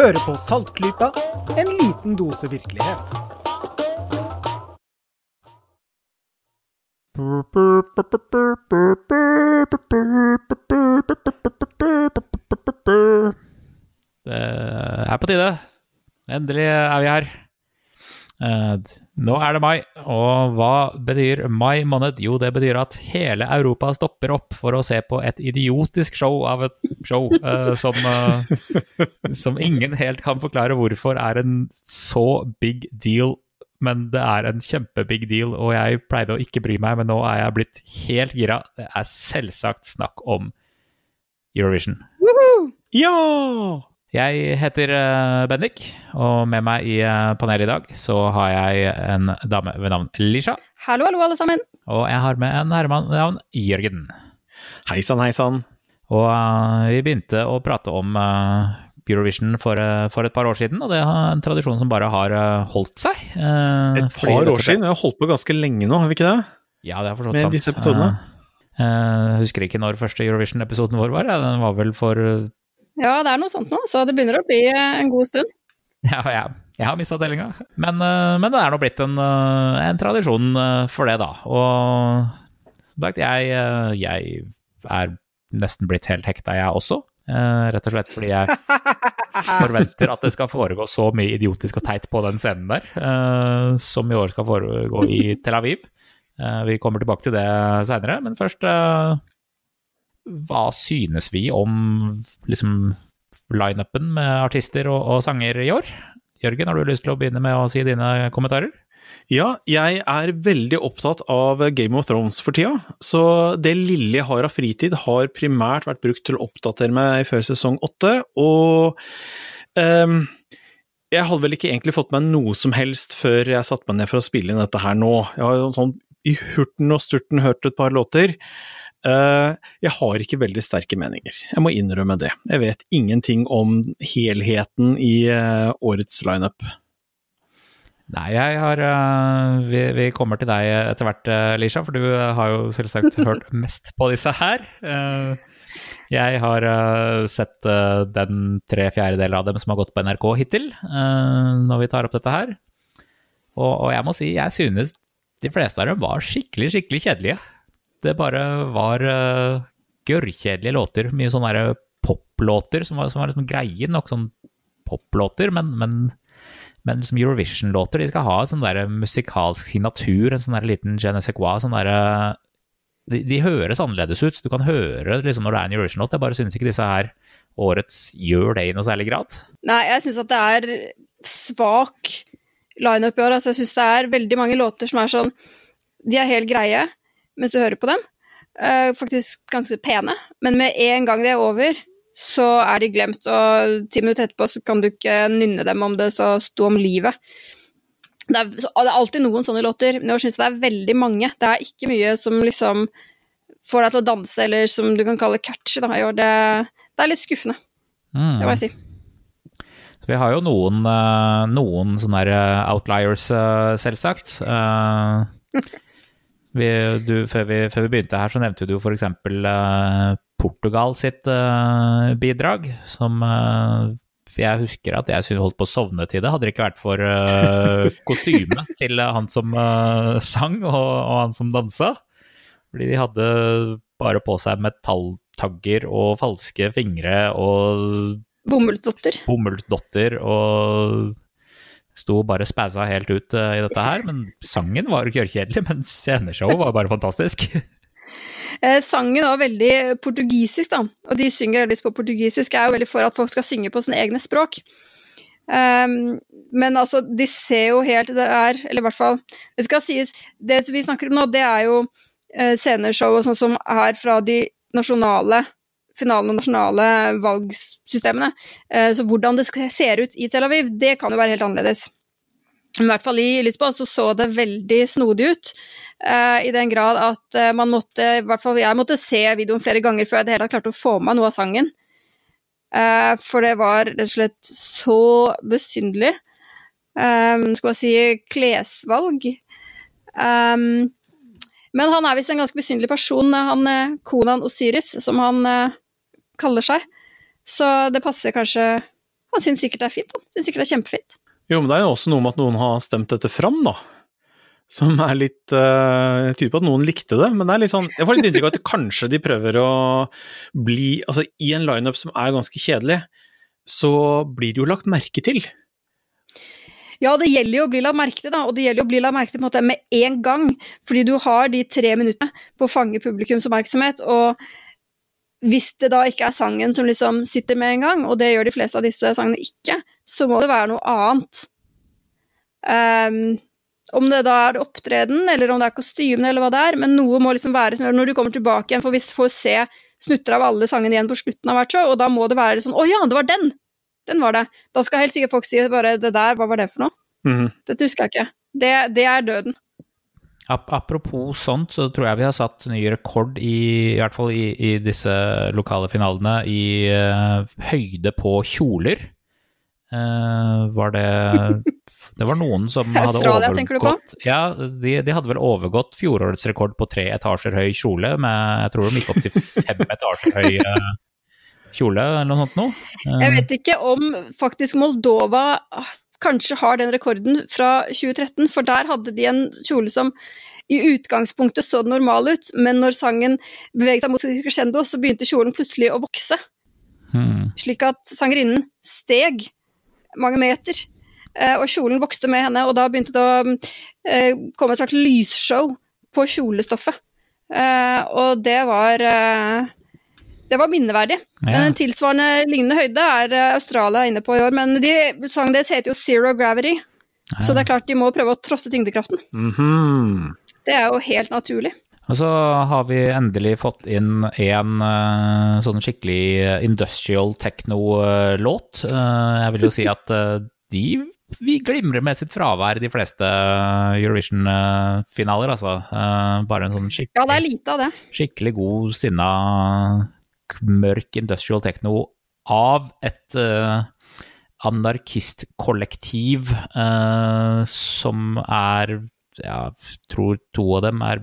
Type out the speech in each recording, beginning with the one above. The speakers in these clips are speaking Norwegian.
Hører på Saltklypa, en liten dose virkelighet. Det er på tide. Endelig er vi her. Nå er det mai, og hva betyr mai måned? Jo, det betyr at hele Europa stopper opp for å se på et idiotisk show av et show uh, som, uh, som ingen helt kan forklare hvorfor er en så big deal. Men det er en kjempebig deal, og jeg pleide å ikke bry meg, men nå er jeg blitt helt gira. Det er selvsagt snakk om Eurovision. Ja! Jeg heter uh, Bendik, og med meg i uh, panelet i dag så har jeg en dame ved navn Lisha. Hallo, hallo, alle sammen. Og jeg har med en herremann ved navn Jørgen. Hei sann, hei sann. Og uh, vi begynte å prate om Eurovision for, for, et par år siden, og det er en tradisjon som bare har holdt seg. et par år siden? Vi har holdt på ganske lenge nå, har vi ikke det? Ja, det er forstått Med disse episodene? Jeg husker ikke når første Eurovision-episoden vår var. Den var vel for Ja, det er noe sånt nå, så det begynner å bli en god stund. Ja, ja. jeg har mista tellinga. Men, men, det er nå blitt en, en, tradisjon for det, da. Og som sagt, jeg, jeg er nesten blitt helt hekta, jeg også. Rett og slett fordi jeg forventer at det skal foregå så mye idiotisk og teit på den scenen der, som i år skal foregå i Tel Aviv. Vi kommer tilbake til det seinere, men først Hva synes vi om liksom lineupen med artister og, og, sanger i år? Jørgen, har du lyst til å begynne med å si dine kommentarer? Ja, jeg er veldig opptatt av Game of Thrones for tida. Så det lille jeg har av fritid, har primært vært brukt til å oppdatere meg før sesong åtte. Og um, jeg hadde vel ikke egentlig fått meg noe som helst før jeg satte meg ned for å spille inn dette her nå. Jeg har sånn i hurten og sturten hørt et par låter. Uh, jeg har ikke veldig sterke meninger, jeg må innrømme det. Jeg vet ingenting om helheten i uh, årets lineup. Nei, jeg har uh, vi, vi, kommer til deg etter hvert, Lisha, for du har jo selvsagt hørt mest på disse her. jeg har sett den tre fjerdedeler av dem som har gått på NRK hittil, når vi tar opp dette her. Og, og jeg må si, jeg synes de fleste av dem var skikkelig, skikkelig kjedelige det bare var uh, gørrkjedelige låter. Mye sånne poplåter som som var liksom greie nok, sånn poplåter, men, men, men liksom Eurovision-låter. De skal ha en sånn der musikalsk signatur, en sånn der liten je ne sais quoi. Sånn der, de, de, høres annerledes ut. Du kan høre liksom når det er en Eurovision-låt. Jeg bare synes ikke disse her årets gjør det i noe særlig grad. Nei, jeg synes at det er svak lineup i år. Altså, jeg syns det er veldig mange låter som er sånn De er helt greie mens du hører på dem. Uh, faktisk ganske pene, men med en gang det er over, så er de glemt, og ti minutter etterpå så kan du ikke nynne dem om det så sto om livet. Det er, det er, alltid noen sånne låter, men jeg syns det er veldig mange. Det er ikke mye som liksom får deg til å danse, eller som du kan kalle catchy. Det, det er litt skuffende, mm. det må jeg si. Så vi har jo noen, noen sånne outliers, selvsagt. Vi, du, før, vi, før, vi, begynte her, så nevnte du f.eks. Uh, Portugal sitt uh, bidrag, som uh, jeg husker at jeg holdt på å sovne til det. Hadde det ikke vært for uh, kostymet til han som uh, sang og, og, han som dansa. Fordi de hadde bare på seg metalltagger og falske fingre og Bomullsdotter. Bomullsdotter og sto bare spæsa helt ut uh, i dette her. Men sangen var kjørkjedelig, men sceneshowet var bare fantastisk. eh, sangen var veldig portugisisk, da. Og de synger veldig på portugisisk. Jeg er jo veldig for at folk skal synge på sine egne språk. Um, men altså, de ser jo helt Det er, eller i hvert fall Det skal sies, det vi snakker om nå, det er jo uh, sceneshow og sånn som er fra de nasjonale finalen og nasjonale valgsystemene. Uh, så hvordan det ser ut i Tel Aviv, det kan jo være helt annerledes. I hvert fall i Lisboa så så det veldig snodig ut. Uh, I den grad at uh, man måtte, i hvert fall jeg måtte se videoen flere ganger før jeg det hele tatt klarte å få med meg noe av sangen. Uh, for det var rett og slett så besynderlig. Um, skal man si klesvalg. Um, men han er visst en ganske besynderlig person, han Konan Osiris, som han kaller seg. Så det passer kanskje Han syns sikkert det er fint. Han syns sikkert det er kjempefint. Jo, men det er jo også noe med at noen har stemt dette fram, da. Som er litt uh, tyder på at noen likte det, men det er litt sånn Jeg får litt inntrykk av at kanskje de prøver å bli Altså, i en lineup som er ganske kjedelig, så blir det jo lagt merke til. Ja, det gjelder jo å bli lagt merke til, da, og det gjelder jo å bli lagt merke til måte med en gang. Fordi du har de tre minuttene på å fange publikums oppmerksomhet, og hvis det da ikke er sangen som liksom sitter med en gang, og det gjør de fleste av disse sangene ikke, så må det være noe annet. Um, om det da er opptreden, eller om det er kostymene, eller hva det er, men noe må liksom være sånn når du kommer tilbake igjen, for vi får se snutter av alle sangene igjen på slutten av hvert show, og da må det være sånn Å ja, det var den! Den var det. Da skal helt sikkert folk si bare Det der, hva var det for noe? Mhm. Dette husker jeg ikke. Det, det er døden. Ap apropos sånt, så tror jeg vi har satt ny rekord i, i hvert fall i, i disse lokale finalene, i uh, høyde på kjoler. Uh, var det Det var noen som hadde Australia, overgått Ja, de, de hadde vel overgått fjorårets rekord på tre etasjer høy kjole, med jeg tror de gikk opp til fem etasjer høy eh, kjole, eller noe sånt noe. Jeg vet ikke om faktisk Moldova kanskje har den rekorden fra 2013, for der hadde de en kjole som i utgangspunktet så normal ut, men når sangen beveget seg mot crescendo, så begynte kjolen plutselig å vokse, hmm. slik at sangerinnen steg mange meter. eh, Og kjolen vokste med henne, og da begynte det å eh, komme et slags lysshow på kjolestoffet. Eh, Og det var Det var minneverdig. Men en tilsvarende lignende høyde er eh, Australia inne på i år. Men de, sangen deres heter jo Zero Gravity, så det er klart de må prøve å trosse tyngdekraften. Mhm. Det er jo helt naturlig. Og så har vi endelig fått inn en eh, sånn skikkelig industrial techno-låt. Eh, jeg vil jo si at de vi glimrer med sitt fravær, i de fleste Eurovision-finaler, altså. Bare en sånn skikkelig, Ja, det er lite av det. skikkelig god, sinna, mørk industrial techno av et uh, anarkistkollektiv uh, som er Ja, tror to av dem er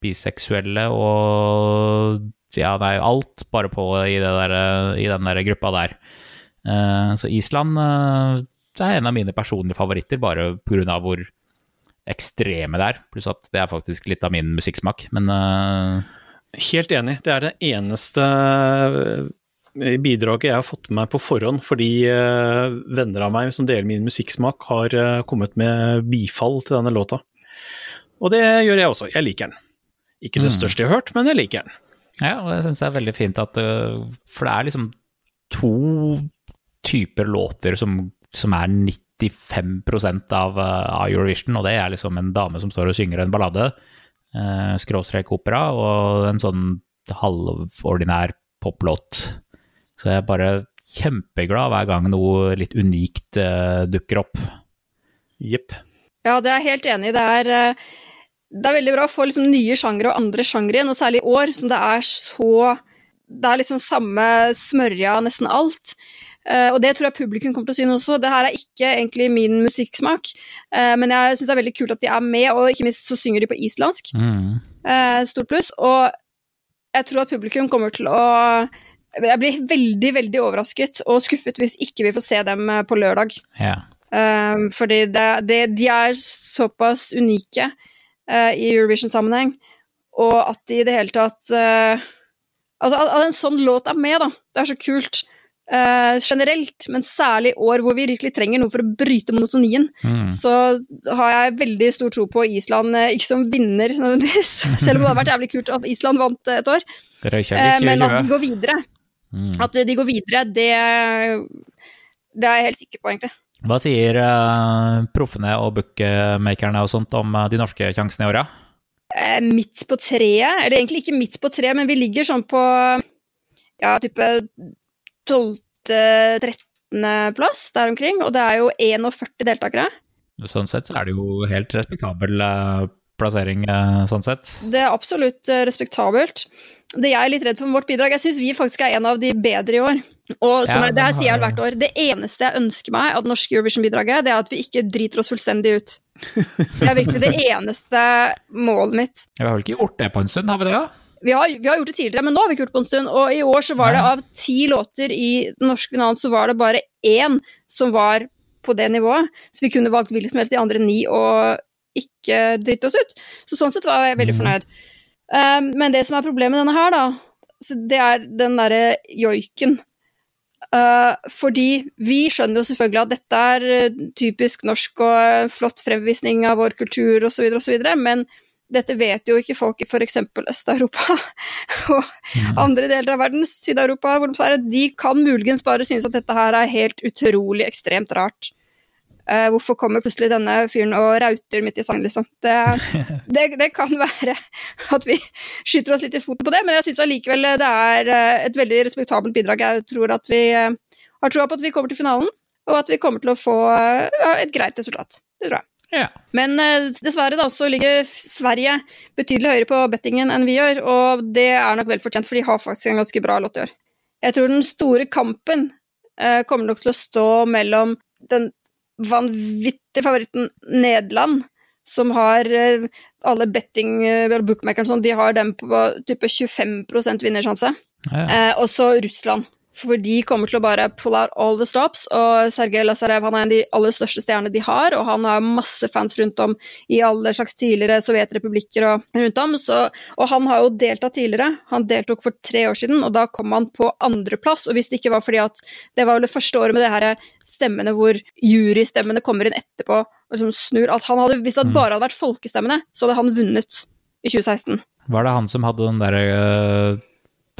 biseksuelle og ja, nei, alt bare på i, det der, i den der gruppa der. Uh, så Island eh, er en av mine personlige favoritter, bare pga. hvor ekstreme det er. Pluss at det er faktisk litt av min musikksmak. Men eh, Helt enig. Det er det eneste eh, bidraget jeg har fått med meg på forhånd, fordi eh, venner av meg som deler min musikksmak, har eh, kommet med bifall til denne låta. Og det gjør jeg også. Jeg liker den. Ikke det Mm. største jeg har hørt, men jeg liker den. Ja, og jeg syns det er veldig fint at For det er liksom to typer låter som, som er 95 av, av Eurovision, og det er liksom en dame som står og synger en ballade, skråstrek opera, og en sånn halvordinær poplåt. Så jeg er bare kjempeglad hver gang noe litt unikt eh, dukker opp. Jepp. Ja, det er jeg helt enig i. Det er, eh, det er veldig bra å få liksom nye sjangre og andre sjangre igjen, og særlig i år, som det er så Det er liksom samme smørja nesten alt. Eh, og det tror jeg publikum kommer til å synes også. Det her er ikke egentlig min musikksmak, eh, men jeg syns det er veldig kult at de er med, og ikke minst så synger de på islandsk. Mm. Eh, stort pluss. Og jeg tror at publikum kommer til å Jeg blir veldig, veldig overrasket og skuffet hvis ikke vi får se dem på lørdag. Ja. Um, fordi det, det, de er såpass unike i Eurovision-sammenheng, og at de i det hele tatt Altså, at, at en sånn låt er med, da. Det er så kult. Eh, generelt, men særlig år hvor vi virkelig trenger noe for å bryte monotonien, Mm. så har jeg veldig stor tro på Island, eh, ikke som vinner nødvendigvis, selv om det hadde vært jævlig kult at Island vant et år, uh, men at de går videre. Mm. At de går videre, det, det er jeg helt sikker på, egentlig. Hva sier uh, proffene og bookmakerne og sånt om eh, de norske sjansene i åra? eh, midt på treet, eller egentlig ikke midt på treet, men vi ligger sånn på ja, type 12.-13. plass der omkring, og det er jo 41 deltakere. Sånn sett så er det jo helt respektabel eh, plassering, eh, sånn sett. Det er absolutt eh, respektabelt. Det jeg er litt redd for med vårt bidrag, jeg syns vi faktisk er en av de bedre i år. Og som Ja, jeg, det her sier jeg hvert år, det eneste jeg ønsker meg av det norske Eurovision-bidraget, det er at vi ikke driter oss fullstendig ut. Det er virkelig det eneste målet mitt. Vi har vel ikke gjort det på en stund, har vi det? da? Vi har, vi har gjort det tidligere, men nå har vi ikke gjort det på en stund. Og i år så var det av ti låter i den norske finalen, så var det bare én som var på det nivået. Så vi kunne valgt hvilken som helst de andre ni og ikke drite oss ut. Så sånn sett var jeg veldig Mhm. fornøyd. Um, men det som er problemet med denne her, da, så det er den derre joiken. Uh, fordi vi skjønner jo selvfølgelig at dette er typisk norsk og flott fremvisning av vår kultur osv., osv., men dette vet jo ikke folk i f.eks. Øst-Europa og andre deler av verden, Syd-Europa, de de kan muligens bare synes at dette her er helt utrolig ekstremt rart. Uh, hvorfor kommer plutselig denne fyren og rauter midt i sangen, liksom? Det, det, det kan være at vi skyter oss litt i foten på det, men jeg syns allikevel det er eh, et veldig respektabelt bidrag. Jeg tror at vi eh, har troa på at vi kommer til finalen, og at vi kommer til å få et greit resultat. Det tror jeg. Ja. Men eh, dessverre da, så ligger Sverige betydelig høyere på bettingen enn vi gjør, og det er nok vel fortjent, for de har faktisk en ganske bra låt i år. Jeg tror den store kampen eh, kommer nok til å stå mellom den vanvittige favoritten Nederland, som har eh, alle betting eh, bookmakerne sånn, de har dem på type 25 vinnersjanse. Ja. Eh, og så Russland. For de kommer til å bare pull out all the stops. Og Sergej Lazarev han er en av de aller største stjernene de har, og han har masse fans rundt om i alle slags tidligere sovjetrepublikker og rundt om. Så, og han har jo deltatt tidligere. Han deltok for tre år siden, og da kom han på andreplass. Og hvis det ikke var fordi at det var vel det første året med det her stemmene hvor jurystemmene kommer inn etterpå og liksom snur alt han hadde, Hvis det bare hadde vært folkestemmene, så hadde han vunnet i 2016. Var det han som hadde den derre øh,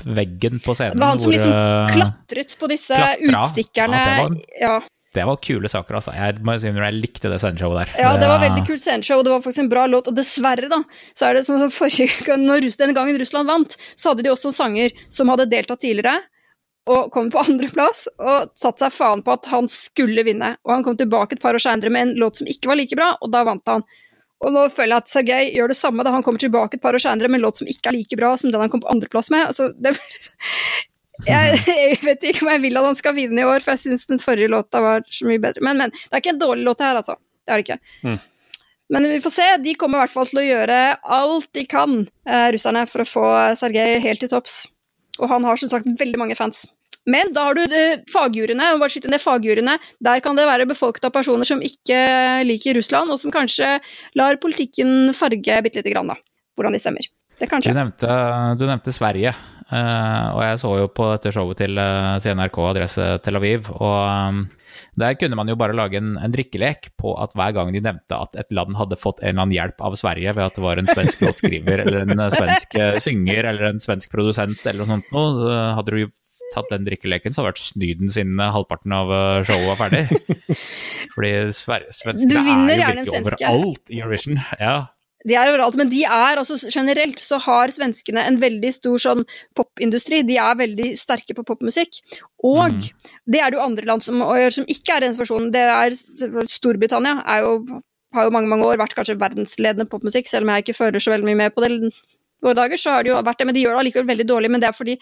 veggen på scenen? Det var han som liksom øh, klatret på disse klatra. utstikkerne. Ja, det var- Ja, Det var kule saker, altså. Jeg må si jeg likte det sceneshowet der. ja, det var veldig kult sceneshow, og det var faktisk en bra låt. Og dessverre, da, så er det sånn som forrige når den gangen Russland vant, så hadde de også en sanger som hadde deltatt tidligere, og kom på andreplass, og satt seg faen på at han skulle vinne. Og han kom tilbake et par år seinere med en låt som ikke var like bra, og da vant han. Og nå føler jeg at Sergej gjør det samme da han kommer tilbake et par år seinere med en låt som ikke er like bra som den han kom på andreplass med. Altså, det, jeg, jeg vet ikke om jeg vil at han skal vinne i år, for jeg syns den forrige låta var så mye bedre. Men, men. Det er ikke en dårlig låt her, altså. Det er det ikke. Mm. Men vi får se. De kommer i hvert fall til å gjøre alt de kan, eh, russerne, for å få Sergej helt til topps. Og han har som sagt veldig mange fans. Men da har du eh, fagjuryene, og bare skyte ned fagjuryene. Der kan det være befolket av personer som ikke liker Russland, og som kanskje lar politikken farge bitte lite grann, da. Hvordan de stemmer. Det kan Du nevnte, du nevnte Sverige, Uh, og jeg så jo på dette showet til, eh, til NRK Adresse Tel Aviv. og um, Der kunne man jo bare lage en, en drikkelek på at hver gang de nevnte at et land hadde fått en eller annen hjelp av Sverige ved at det var en svensk låtskriver eller en eh, svensk eh, synger eller en svensk produsent eller noe sånt noe, hadde du tatt den drikkeleken, så hadde det vært snyden siden halvparten av eh, showet var ferdig. Fordi svenskene er jo svenske. overalt i Eurovision. Ja. De er overalt, men de er altså generelt så har svenskene en veldig stor sånn popindustri. De er veldig sterke på popmusikk. Og Mm. det er det jo andre land som, som ikke er i den situasjonen. Det er Storbritannia er jo, har jo mange mange år vært kanskje verdensledende popmusikk, selv om jeg ikke føler så veldig mye med på det våre dager, så har det jo vært det, men de gjør det allikevel veldig dårlig. Men det er fordi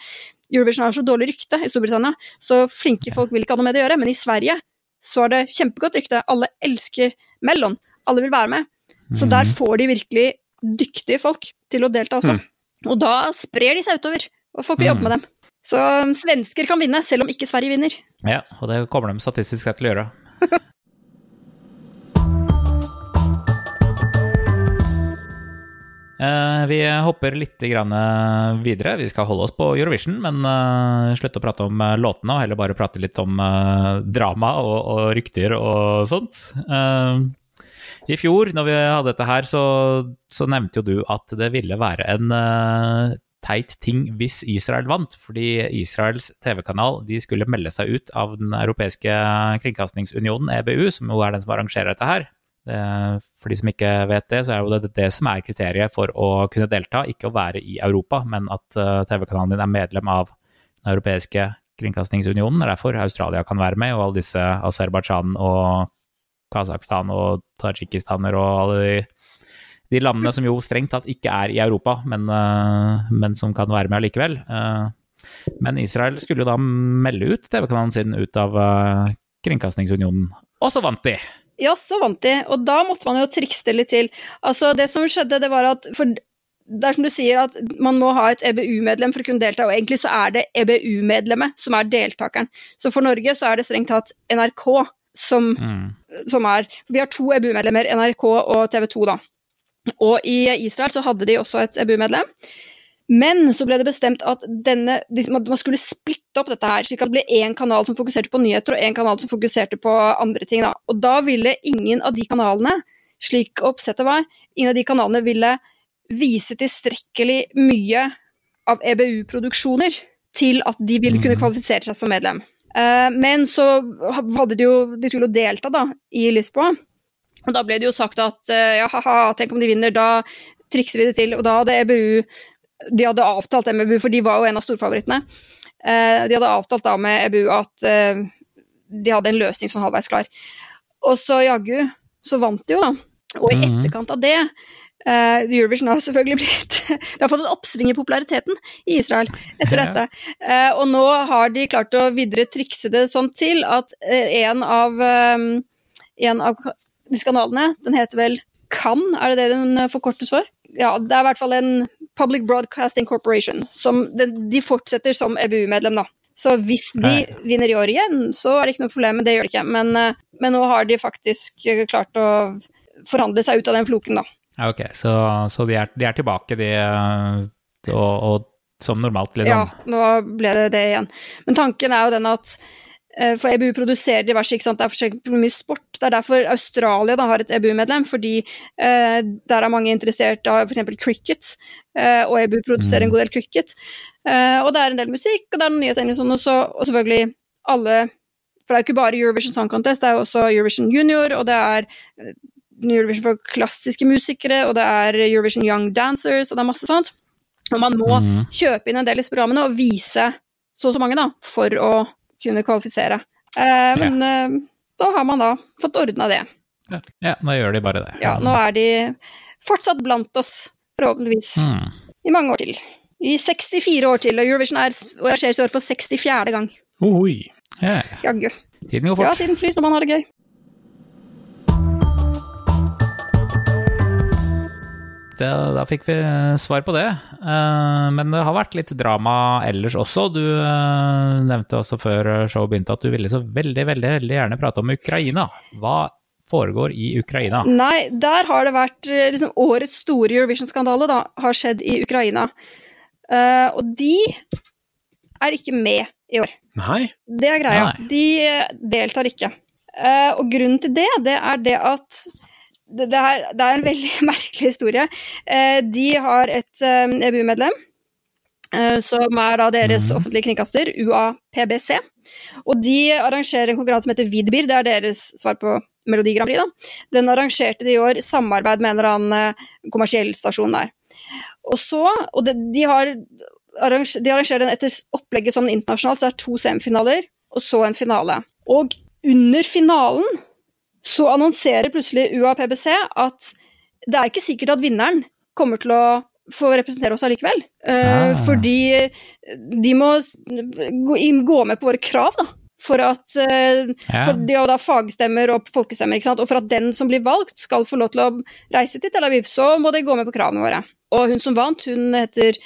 Eurovision har så dårlig rykte i Storbritannia, så flinke folk vil ikke ha noe med det å gjøre. Men i Sverige så er det kjempegodt rykte. Alle elsker Mellon. Alle vil være med. Så der får de virkelig dyktige folk til å delta også. Og da sprer de seg utover, og folk vil jobbe med dem. Så svensker kan vinne, selv om ikke Sverige vinner. Ja, og det kommer de statistisk sett til å gjøre. Vi hopper litt eh, videre. Vi skal holde oss på Eurovision, men eh, slutte å prate om eh, låtene og heller bare prate litt om eh, drama og, og rykter og sånt. Eh, I fjor, når vi hadde dette her, så, så nevnte jo du at det ville være en eh, teit ting hvis Israel vant, fordi Israels TV-kanal de skulle melde seg ut av den europeiske kringkastingsunionen, EBU, som jo er den som arrangerer dette her. Det, for de som ikke vet det, så er jo det det som er kriteriet for å kunne delta, ikke å være i Europa, men at eh, TV-kanalen din er medlem av den europeiske kringkastingsunionen. Det er derfor Australia kan være med, og alle disse Aserbajdsjan og Kasakhstan og Tadsjikistaner og alle de de landene som jo strengt tatt ikke er i Europa, men, eh, men som kan være med allikevel. Eh, men Israel skulle jo da melde ut TV-kanalen sin ut av eh, Kringkastingsunionen, og så vant de! Ja, så vant de, og da måtte man jo trikse litt til. Altså, det som skjedde, det var at For det er som du sier, at man må ha et EBU-medlem for å kunne delta, og egentlig så er det EBU-medlemmet som er deltakeren. Så for Norge så er det strengt tatt NRK som, Mm. som er Vi har to EBU-medlemmer, NRK og TV 2, da. Og i Israel så hadde de også et EBU-medlem. Men så ble det bestemt at denne, man skulle splitte opp dette her, slik at det ble én kanal som fokuserte på nyheter, og én kanal som fokuserte på andre ting. Da. Og da ville ingen av de kanalene, slik oppsettet var, ingen av de kanalene ville vise tilstrekkelig mye av EBU-produksjoner til at de ville kunne Mhm. kvalifisere seg som medlem. Eh, men så hadde de jo De skulle jo delta, da, i Lisboa. Og da ble det jo sagt at ja, ja, haha, tenk om de vinner, da trikser vi det til. Og da hadde EBU De hadde avtalt det med EBU, for de var jo en av storfavorittene. Eh, de hadde avtalt da med EBU at eh, de hadde en løsning som halvveis klar. Og så jaggu så vant de jo, da. Og i Mhm. etterkant av det Uh, Eurovision har selvfølgelig blitt Det har fått et oppsving i populariteten i Israel etter dette. Uh, og nå har de klart å videre trikse det sånn til at uh, en av um, en av disse kanalene, den heter vel Kan, er det det den forkortes for? Ja, det er i hvert fall en Public Broadcasting Corporation. Som de, de fortsetter som EBU-medlem, da. Så hvis de Nei. vinner i år igjen, så er det ikke noe problem, det gjør de ikke. Men, eh, men nå har de faktisk eh, klart å forhandle seg ut av den floken, da. Ok, så, så de, er, de er tilbake, de, eh, og, og som normalt, liksom? Ja, nå ble det det igjen. Men tanken er jo den at for EBU produserer diverse, ikke sant? det er for mye sport. Det er derfor Australia da har et EBU-medlem, fordi eh, der er mange interessert av f.eks. cricket, eh, og EBU produserer en Mm. god del cricket. Eh, og det er en del musikk, og det er noen nyhetssendinger og sånn, og, selvfølgelig alle For det er jo ikke bare Eurovision Song Contest, det er jo også Eurovision Junior, og det er eh, Eurovision for klassiske musikere, og det er Eurovision Young Dancers, og det er masse sånt. Og man må mm. kjøpe inn en del disse programmene og vise så og så mange, da, for å kunne kvalifisere. Eh, men eh, da har man da fått ordna det. Ja, ja, da gjør de bare det. Ja, nå er de fortsatt blant oss, forhåpentligvis, Mm. i mange år til. I 64 år til, og Eurovision er arrangeres i år for 64. gang. Oi. Ja, ja. Jaggu. Tiden går Ja, tiden flyr når man har det gøy. Det, da fikk vi svar på det. Eh, men det har vært litt drama ellers også. Du eh, nevnte også før showet begynte at du ville så veldig, veldig, veldig gjerne prate om Ukraina. Hva foregår i Ukraina? Nei, der har det vært eh, liksom, årets store Eurovision-skandale, da, har skjedd i Ukraina. Eh, og de er ikke med i år. Nei. Det er greia. Nei. De eh, deltar ikke. Eh, og grunnen til det, det er det at det, det, er, det er en veldig merkelig historie. Eh, de har et eh, EBU-medlem, eh, som er da deres Mhm. offentlige kringkaster, UAPBC. Og de arrangerer en konkurranse som heter Vidbir, det er deres svar på Melodi Grand Prix. Da. Den arrangerte de i år i samarbeid med en eller annen kommersiell stasjon der. Og så, og det, de har de arrangerer den etter opplegget som internasjonalt, så det er to semifinaler, og så en finale. Og under finalen så annonserer plutselig UAPBC at det er ikke sikkert at vinneren kommer til å få representere oss allikevel. Eh, Ah. Fordi de må gå, med på våre krav, da. For at eh, Ja. for de har da fagstemmer og folkestemmer, ikke sant? og for at den som blir valgt, skal få lov til å reise til Tel Aviv, så må de gå med på kravene våre. Og hun som vant, hun heter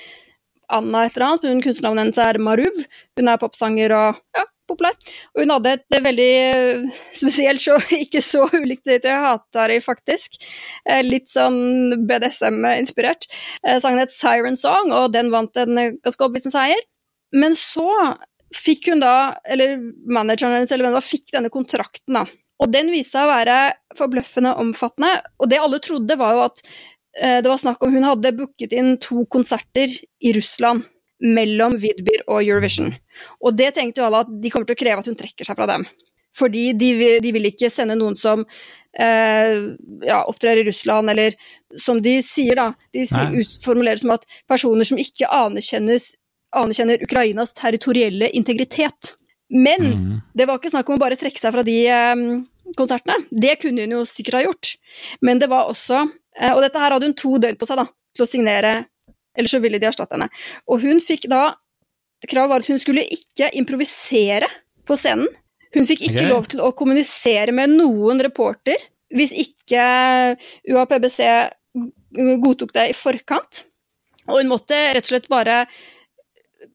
Anna et eller annet, men kunstnernavnet hennes er Maruv. Hun er popsanger og ja, populær. Og hun hadde et veldig eh, spesielt show, ikke så ulikt det til Hatari, faktisk. Eh, Litt sånn BDSM-inspirert. Eh, Sangen het Siren Song, og den vant en ganske overbevisende seier. Men så fikk hun da, eller manageren hennes, eller hvem det var, fikk denne kontrakten, da. Og den viste seg å være forbløffende omfattende, og det alle trodde var jo at det var snakk om hun hadde booket inn to konserter i Russland mellom Vidbir og Eurovision. Og det tenkte jo alle at de kommer til å kreve at hun trekker seg fra dem. Fordi de, de vil ikke sende noen som eh, ja, opptrer i Russland, eller som de sier, da. De sier, Nei. utformulerer som at personer som ikke anerkjenner Ukrainas territorielle integritet. Men Mhm. det var ikke snakk om å bare trekke seg fra de eh, konsertene. Det kunne hun jo sikkert ha gjort. Men det var også eh, Og dette her hadde hun to døgn på seg da, til å signere, ellers så ville de erstatte henne. Og hun fikk da Kravet var at hun skulle ikke improvisere på scenen. Hun fikk ikke okay. lov til å kommunisere med noen reporter hvis ikke UAPBC godtok det i forkant. Og hun måtte rett og slett bare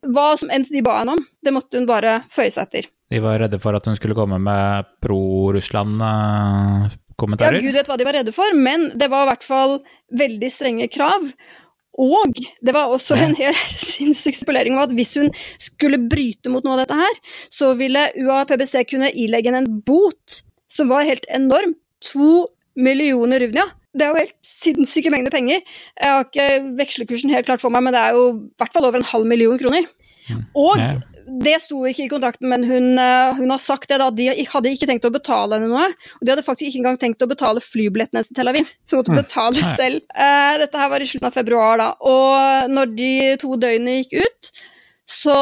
Hva som enn de ba henne om, det måtte hun bare føye seg etter. De var redde for at hun skulle komme med pro-Russland-kommentarer. Ja, gud vet hva de var redde for, men det var i hvert fall veldig strenge krav. Og det var også en helt sinnssyk spolering om at hvis hun skulle bryte mot noe av dette her, så ville UAPBC kunne ilegge henne en bot som var helt enorm. To millioner ruvnia. Det er jo helt sinnssyke mengder penger. Jeg har ikke vekslekursen helt klart for meg, men det er jo i hvert fall over en halv million kroner. Og Ja. Det sto ikke i kontrakten, men hun, eh, hun har sagt det da, de hadde ikke tenkt å betale henne noe. Og de hadde faktisk ikke engang tenkt å betale flybilletten hennes til Tel Aviv, så måtte hun betale selv. Uh, dette her var i slutten av februar, da. Og når de to døgnene gikk ut, så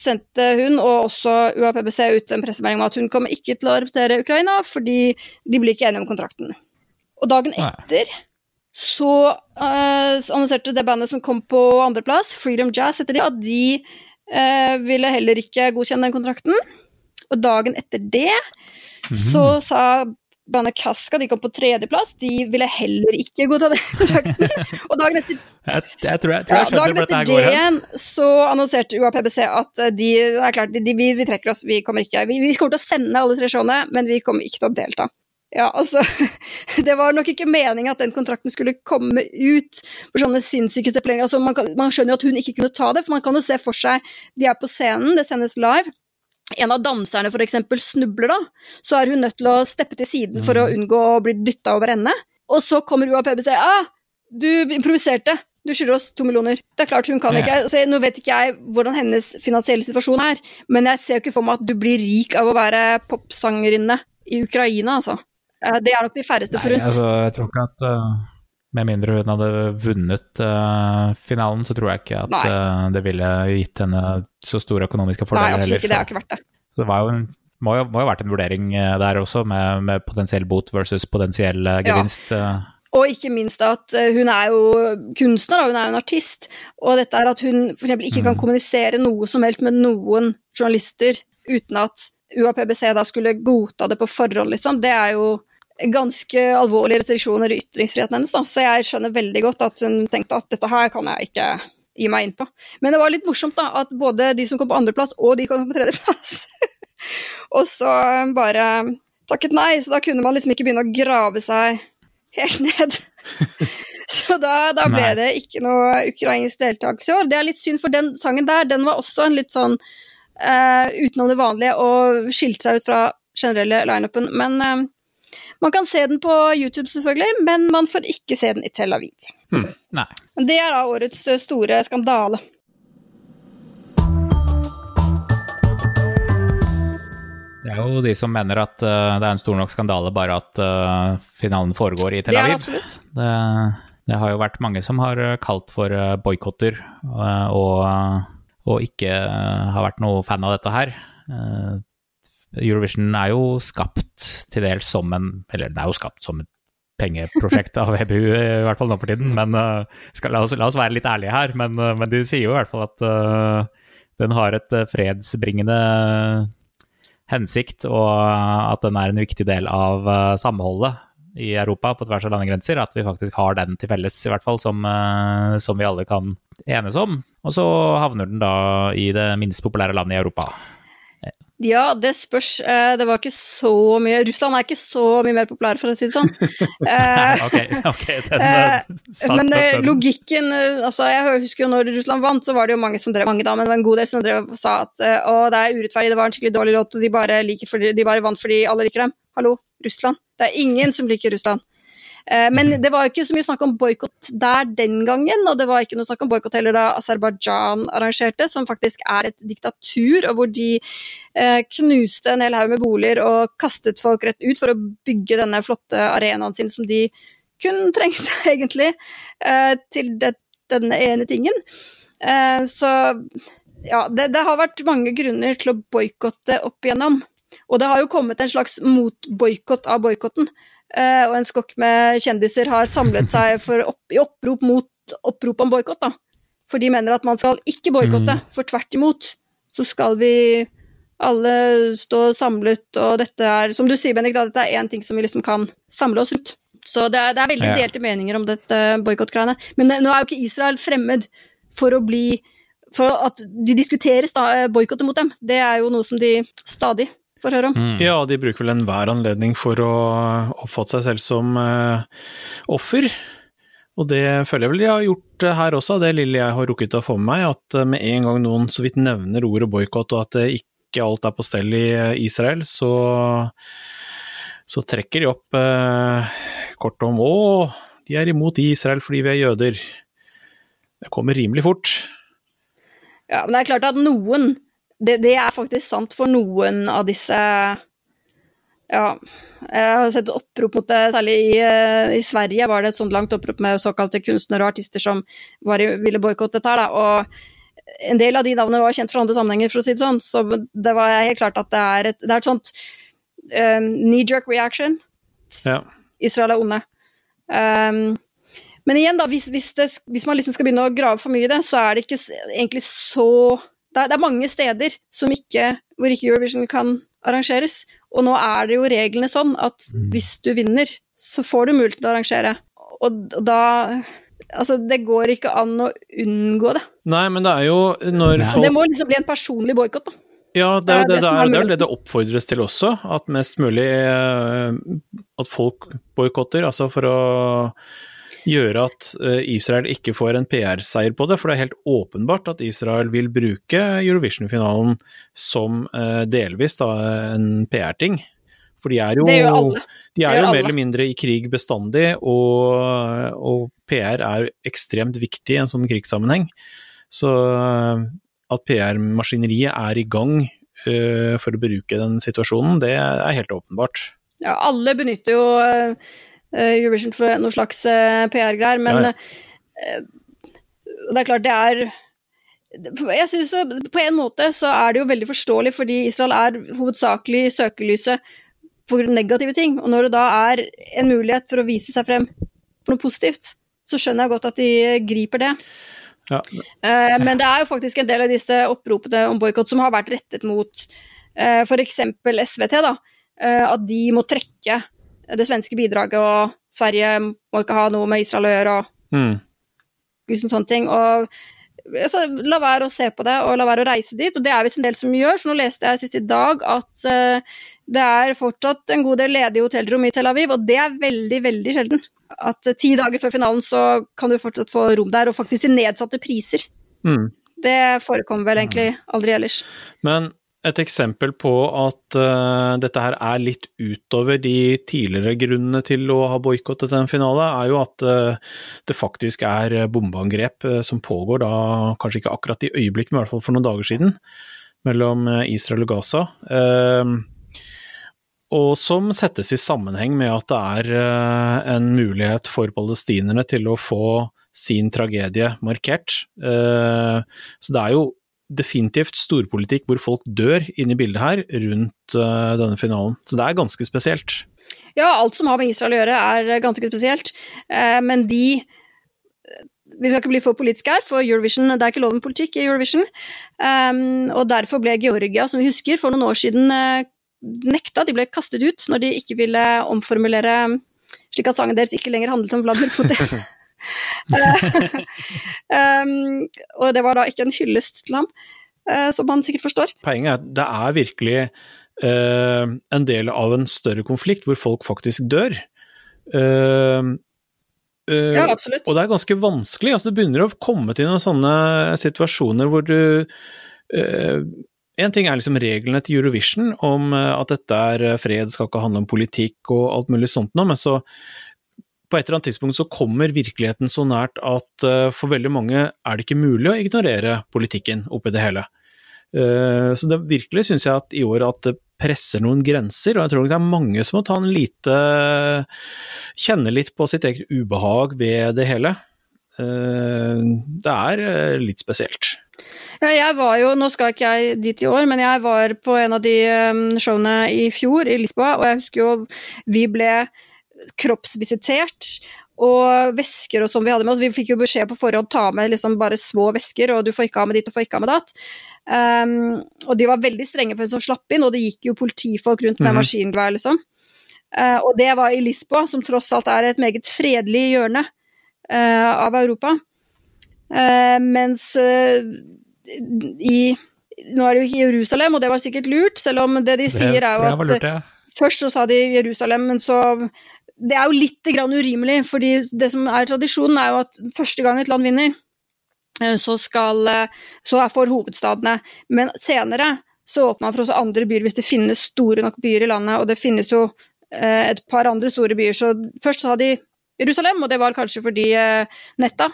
sendte hun og også UAPBC ut en pressemelding om at hun kommer ikke til å representere Ukraina, fordi de blir ikke enige om kontrakten. Og dagen etter så uh, annonserte det bandet som kom på andreplass, Freedom Jazz etter de, at de eh, ville heller ikke godkjenne den kontrakten. Og dagen etter det så sa bandet Kaska, de kom på tredjeplass, de ville heller ikke godta den kontrakten. Og dagen etter Jeg, jeg tror jeg, tror jeg ja, dagen etter det går så annonserte UAPBC at eh, de, det er klart, de, de, vi, vi trekker oss, vi kommer ikke vi, vi kommer til å sende alle tre showene, men vi kommer ikke til å delta. Ja, altså Det var nok ikke meningen at den kontrakten skulle komme ut for sånne sinnssyke stipuleringer. Altså, man, kan, man skjønner jo at hun ikke kunne ta det, for man kan jo se for seg De er på scenen, det sendes live. En av danserne eksempel snubler da, så er hun nødt til å steppe til siden for å unngå å bli dytta over ende. Og så kommer UAPB og sier ah, du improviserte, du skylder oss to millioner. Det er klart hun kan Ja. ikke. Så nå vet ikke jeg hvordan hennes finansielle situasjon er, men jeg ser jo ikke for meg at du blir rik av å være popsangerinne i Ukraina, altså. Eh, Det er nok de færreste Nei, forunt. altså, jeg tror ikke at uh, Med mindre hun hadde vunnet uh, finalen, så tror jeg ikke at uh, det ville gitt henne så store økonomiske Nei, fordeler absolutt ikke. Det har ikke vært det. Så det var jo en, må, jo, må jo ha vært en vurdering der også, med, med potensiell bot versus potensiell Ja. gevinst. uh. Og ikke minst at hun er jo kunstner, hun er jo en artist. Og dette er at hun f.eks. ikke kan Mm. kommunisere noe som helst med noen journalister uten at UAPBC da skulle godta det på forhånd, liksom. Det er jo ganske alvorlige restriksjoner i ytringsfriheten hennes, da. Så jeg skjønner veldig godt at hun tenkte at dette her kan jeg ikke gi meg inn på. Men det var litt morsomt, da, at både de som kom på andreplass, og de som kom på tredjeplass, og så bare takket nei. Så da kunne man liksom ikke begynne å grave seg helt ned. Så da, da ble Nei. det ikke noe ukrainsk deltakelse i år. Det er litt synd, for den sangen der, den var også en litt sånn uh, utenom det vanlige og skilte seg ut fra generelle lineupen. Men eh, man kan se den på YouTube, selvfølgelig, men man får ikke se den i Tel Aviv. Nei. Det er da årets eh, store skandale. Det er jo de som mener at uh, det er en stor nok skandale bare at uh, finalen foregår i Tel Det er det. Det, det har jo vært mange som har kalt for uh, boikotter og, og ikke har vært noe fan av dette her. Eurovision er jo skapt til dels som en Eller det er jo skapt som et pengeprosjekt av EBU, i hvert fall nå for tiden. Men uh, skal, la, oss, la oss være litt ærlige her. Men, uh, men de sier jo i hvert fall at uh, den har et fredsbringende hensikt, og at den er en viktig del av uh, samholdet i Europa på tvers av landegrenser. At vi faktisk har den til felles, i hvert fall, som, som vi alle kan enes om. Og så havner den da i det minst populære landet i Europa. Ja, det spørs. Eh, Det var ikke så mye Russland er ikke så mye mer populær, for å si det sånn. Eh, ok, ok, den, Eh, Men logikken altså Jeg husker jo når Russland vant, så var det jo mange som drev mange da, men det var en god del som drev og sa at å, det er urettferdig, det var en skikkelig dårlig låt, og de bare, fordi, de bare vant fordi alle liker dem. Hallo, Russland. Det er ingen som liker Russland. Eh, Men det var ikke så mye snakk om boikott der den gangen, og det var ikke noe snakk om boikott heller da Aserbajdsjan arrangerte, som faktisk er et diktatur, og hvor de eh, knuste en hel haug med boliger og kastet folk rett ut for å bygge denne flotte arenaen sin som de kun trengte, egentlig, eh, til denne ene tingen. Så ja, det, det har vært mange grunner til å boikotte opp igjennom. Og det har jo kommet en slags motboikott av boikotten. Eh, og en skokk med kjendiser har samlet seg for opp, i opprop mot opprop om boikott. For de mener at man skal ikke boikotte, Mm. for tvert imot så skal vi alle stå samlet, og dette er, som du sier, Bendik, da, dette er én ting som vi liksom kan samle oss rundt. Så det er, det er veldig Ja. delte meninger om dette boikottgreiene. Men det, nå er jo ikke Israel fremmed for å bli For at de diskuterer sta- boikotter mot dem. Det er jo noe som de stadig får høre om. Mm. Ja, de bruker vel enhver anledning for å oppfatte seg selv som uh, offer. Og det føler jeg vel de har gjort eh, her også, det lille jeg har rukket å få med meg. At eh, med en gang noen så vidt nevner ordet boikott, og at ikke alt er på stell i Israel, så, så trekker de opp eh, kortet om å, de er imot Israel fordi vi er jøder. Det kommer rimelig fort. Ja, men det er klart at noen det, det er faktisk sant for noen av disse Ja, jeg har sett opprop mot det, særlig i, eh, i Sverige var det et sånt langt opprop med såkalte kunstnere og artister som var i, ville boikotte dette her, da. Og en del av de navnene var kjent fra andre sammenhenger, for å si det sånn. Så det var helt klart at det er et, det er et sånt um, knee-jerk reaction. Ja. Israel er onde. Um, men igjen, da, hvis, hvis, det, hvis man liksom skal begynne å grave for mye i det, så er det ikke egentlig så Det er, det er mange steder som ikke, hvor ikke Eurovision kan arrangeres. Og nå er det jo reglene sånn at hvis du vinner, så får du mulighet til å arrangere. Og, og da Altså, det går ikke an å unngå det. Nei, men det er jo når Så det må liksom bli en personlig boikott, da. Ja, det er, jo Det det, det det, er, er det er det det oppfordres til også, at mest mulig eh, at folk boikotter, altså for å gjøre at eh, Israel ikke får en PR-seier på det, for det er helt åpenbart at Israel vil bruke Eurovision-finalen som eh, delvis da, en PR-ting. For de er jo, de er jo mer alle. eller mindre i krig bestandig, og, og PR er ekstremt viktig i en sånn krigssammenheng. Så eh, at PR-maskineriet er i gang uh, for å bruke den situasjonen, det er helt åpenbart. Ja, alle benytter jo Eurovision for noe slags eh, PR-greier, men Ja, eh, det er klart det er jeg synes så, På en måte så er det jo veldig forståelig, fordi Israel er hovedsakelig i søkelyset for negative ting. Og når det da er en mulighet for å vise seg frem for noe positivt, så skjønner jeg godt at de griper det. Ja. Uh, men det er jo faktisk en del av disse oppropene om boikott som har vært rettet mot uh, f.eks. SVT, da. Uh, at de må trekke det svenske bidraget, og Sverige må ikke ha noe med Israel å gjøre, og Mm. liksom sånne ting. Og altså, la være å se på det, og la være å reise dit. Og det er visst en del som gjør, for nå leste jeg sist i dag at uh, det er fortsatt en god del ledige hotellrom i Tel Aviv, og det er veldig, veldig sjelden. At uh, ti dager før finalen så kan du fortsatt få rom der, og faktisk i nedsatte priser. Mm. Det forekommer vel egentlig aldri ellers. Men et eksempel på at uh, dette her er litt utover de tidligere grunnene til å ha boikottet en finale, er jo at uh, det faktisk er bombeangrep uh, som pågår da, kanskje ikke akkurat i øyeblikk, men i hvert fall for noen dager siden, mellom Israel og Gaza. Eh, og som settes i sammenheng med at det er en mulighet for palestinerne til å få sin tragedie markert. Eh, så det er jo definitivt storpolitikk hvor folk dør inne i bildet her rundt eh, denne finalen. Så det er ganske spesielt. Ja, alt som har med Israel å gjøre er ganske spesielt, eh, men de vi skal ikke bli for politiske her, for Eurovision, det er ikke lov med politikk i Eurovision. Um, og derfor ble Georgia, som vi husker, for noen år siden eh, nekta. De ble kastet ut når de ikke ville omformulere slik at sangen deres ikke lenger handlet om Vladimir Putin. Um, og det var da ikke en hyllest til ham, uh, som man sikkert forstår. Poenget er at det er virkelig uh, en del av en større konflikt hvor folk faktisk dør. Uh, Ja, absolutt. Og det er ganske vanskelig. altså Det begynner å komme til noen sånne situasjoner hvor du En ting er liksom reglene til Eurovision om at dette er fred, skal ikke handle om politikk og alt mulig sånt noe, men så på et eller annet tidspunkt så kommer virkeligheten så nært at eh, for veldig mange er det ikke mulig å ignorere politikken oppi det hele. Eh, så det virkelig syns jeg at i år at det presser noen grenser, og jeg tror det er mange som må ta en lite Kjenne litt på sitt eget ubehag ved det hele. Eh, Det er litt spesielt. Ja, jeg var jo, Nå skal ikke jeg dit i år, men jeg var på en av de showene i fjor i Lisboa, og jeg husker jo vi ble kroppsvisitert. Og vesker og sånn vi hadde med oss. Vi fikk jo beskjed på forhånd ta med liksom bare små vesker, og du får ikke ha med ditt og får ikke ha med datt. Um, og de var veldig strenge for hvem som slapp inn, og det gikk jo politifolk rundt med Mhm. maskingevær, liksom. Uh, og det var i Lisboa, som tross alt er et meget fredelig hjørne uh, av Europa. Uh, mens eh, i Nå er det jo ikke Jerusalem, og det var sikkert lurt, selv om det de sier er jo at lurt, ja. Først så sa de Jerusalem, men så Det er jo litt grann urimelig, fordi det som er tradisjonen, er jo at første gang et land vinner, eh, så skal eh, Så er for hovedstadene. Men senere så åpner man for også andre byer, hvis det finnes store nok byer i landet, og det finnes jo eh, et par andre store byer. Så først sa de Jerusalem, og det var kanskje fordi Netta,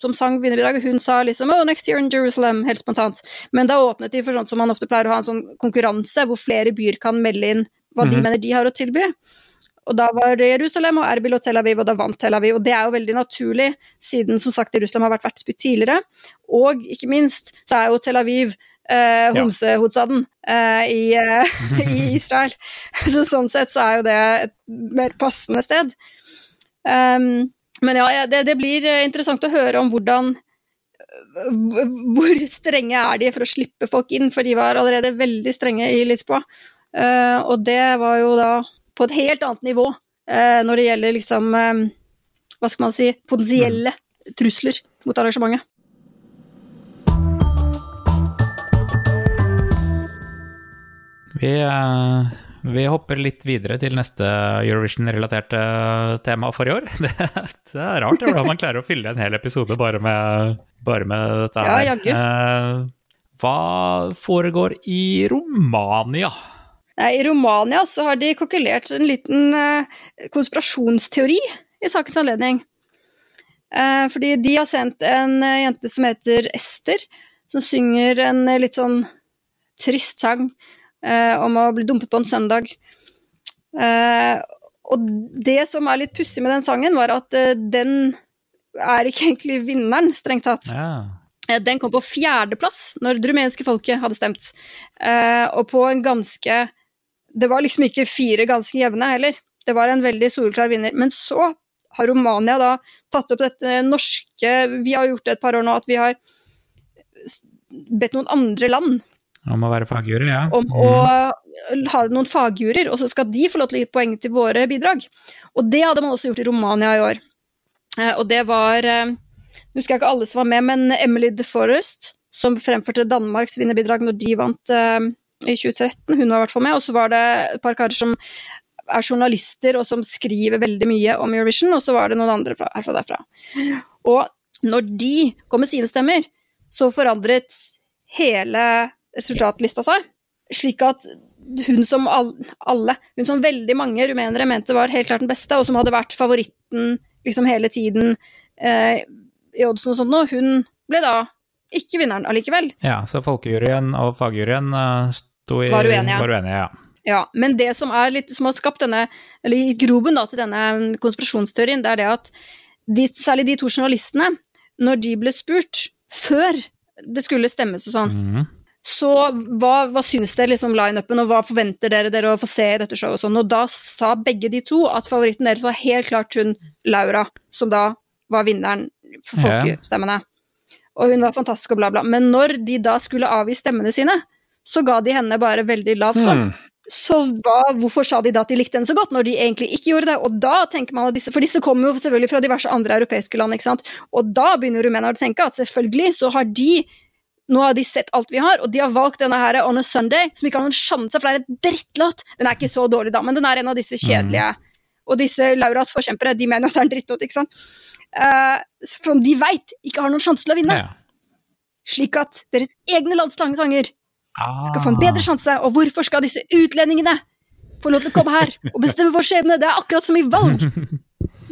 som sang vinnerbidraget, hun sa liksom oh, 'next year in Jerusalem', helt spontant. Men da åpnet de for sånn som man ofte pleier å ha en sånn konkurranse, hvor flere byer kan melde inn hva de Mhm. mener de har å tilby. Og da var det Jerusalem og Erbil og Tel Aviv, og da vant Tel Aviv. Og det er jo veldig naturlig, siden som sagt Jerusalem har vært vertsby tidligere. Og ikke minst så er jo Tel Aviv eh, homsehovedstaden eh, i, eh, i Israel. Så sånn sett så er jo det et mer passende sted. Um, men ja, det, det blir eh, interessant å høre om hvordan Hvor strenge er de for å slippe folk inn, for de var allerede veldig strenge i Lisboa. Uh, og det var jo da på et helt annet nivå eh, når det gjelder liksom eh, Hva skal man si potensielle trusler mot arrangementet. Vi, eh, vi hopper litt videre til neste Eurovision-relaterte tema for i år. Det, det er rart hvordan man klarer å fylle en hel episode bare med, bare med dette Ja, her. jaggu. Eh, hva foregår i Romania? Nei, I Romania så har de kokkelert en liten eh, konspirasjonsteori i sakens anledning. Eh, fordi de har sendt en eh, jente som heter Ester, som synger en eh, litt sånn trist sang eh, om å bli dumpet på en søndag. Eh, og det som er litt pussig med den sangen, var at eh, den er ikke egentlig vinneren, strengt tatt. Ja. Eh, Den kom på fjerdeplass når det rumenske folket hadde stemt. Eh, og på en ganske Det var liksom ikke fire ganske jevne heller. Det var en veldig soleklar vinner. Men så har Romania da tatt opp dette norske Vi har gjort det et par år nå at vi har bedt noen andre land Om å være fagjurer, ja. om å ha noen fagjurer, og så skal de få lov til å gi poeng til våre bidrag. Og det hadde man også gjort i Romania i år. Eh, og det var eh, Nå husker jeg ikke alle som var med, men Emily de Forest, som fremførte Danmarks vinnerbidrag når de vant eh, i 2013, hun var i hvert fall med. Og så var det et par karer som er journalister, og som skriver veldig mye om Eurovision, og så var det noen andre fra, herfra derfra. Og når de kom med sine stemmer, så forandret hele resultatlista seg, slik at hun som alle, hun som veldig mange rumenere mente var helt klart den beste, og som hadde vært favoritten liksom hele tiden eh, i oddsen og sånt noe, hun ble da ikke vinneren allikevel. Ja, så folkejuryen og fagjuryen eh, sto i, Var uenige. Var uenige ja. Ja, men det som, litt, som har skapt denne, eller gitt groben til denne konspirasjonsteorien, det er det at de, særlig de to journalistene, når de ble spurt før det skulle stemmes og sånn, mm. så hva, hva syns dere liksom line-upen, og hva forventer dere dere å få se i dette showet og sånn, og da sa begge de to at favoritten deres var helt klart hun Laura, som da var vinneren for Ja. folkestemmene. Og hun var fantastisk og bla, bla. Men når de da skulle avgi stemmene sine, så ga de henne bare veldig lav score. Mm. Så hva, hvorfor sa de da at de likte henne så godt, når de egentlig ikke gjorde det? Og da tenker man at disse, For disse kommer jo selvfølgelig fra diverse andre europeiske land, ikke sant. Og da begynner rumenerne å tenke at selvfølgelig så har de nå har de sett alt vi har, og de har valgt denne her On a Sunday, som ikke har noen sjanse, for det er et drittlåt. Den er ikke så dårlig, da, men den er en av disse kjedelige. Og disse Lauras forkjempere, de mener at det er en drittlåt, ikke sant. Uh, som de veit ikke har noen sjanse til å vinne. ja. Slik at deres egne landslagssanger Ah. Skal få en bedre sjanse. Og hvorfor skal disse utlendingene få lov til å komme her og bestemme vår skjebne? Det er akkurat som i valg.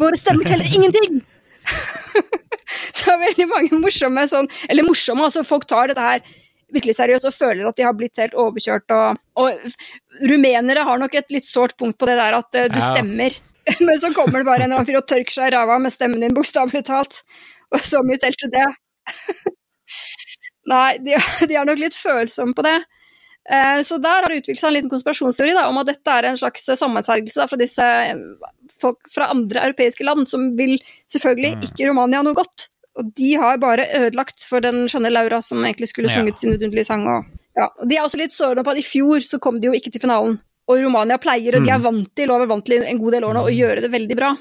Våre stemmer teller ingenting. Så det veldig mange morsomme sånn Eller morsomme, altså folk tar dette her virkelig seriøst og føler at de har blitt helt overkjørt. Og, og rumenere har nok et litt sårt punkt på det der at uh, du Ja. stemmer, men så kommer det bare en eller annen fyr og tørker seg i ræva med stemmen din, bokstavelig talt. Og så mye til det. Nei, de, de er nok litt følsomme på det. Eh, Så der har det utviklet seg en liten konspirasjonsteori da, om at dette er en slags sammensvergelse da, fra disse eh, folk fra andre europeiske land, som vil selvfølgelig Mm. ikke Romania noe godt. Og de har bare ødelagt for den skjønne Laura som egentlig skulle Ja. sunget sin vidunderlige sang. Og, ja. og de er også litt sårende på at i fjor så kom de jo ikke til finalen. Og Romania pleier, og de er Mm. vant til, og har vant til en god del år nå, å gjøre det veldig bra.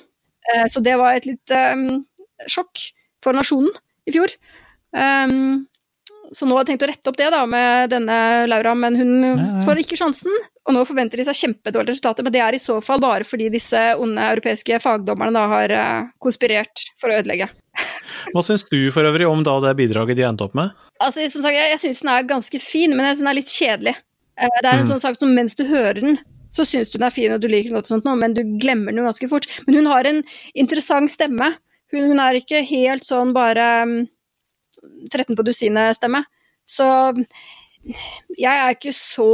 Eh, så det var et litt um, sjokk for nasjonen i fjor. Um, så nå har jeg tenkt å rette opp det da med denne Laura, men hun ja. får ikke sjansen. Og nå forventer de seg kjempedårlige resultater, men det er i så fall bare fordi disse onde europeiske fagdommerne da har eh, konspirert for å ødelegge. Hva syns du for øvrig om da det bidraget de endte opp med? Altså, som sagt, jeg, jeg syns den er ganske fin, men jeg synes den er litt kjedelig. Eh, det er en Mm. sånn sak som mens du hører den, så syns du den er fin og du liker den godt, og sånt, nå, men du glemmer den jo ganske fort. Men hun har en interessant stemme. Hun, hun er ikke helt sånn bare mm, 13 på dusinet-stemme. Så jeg er ikke så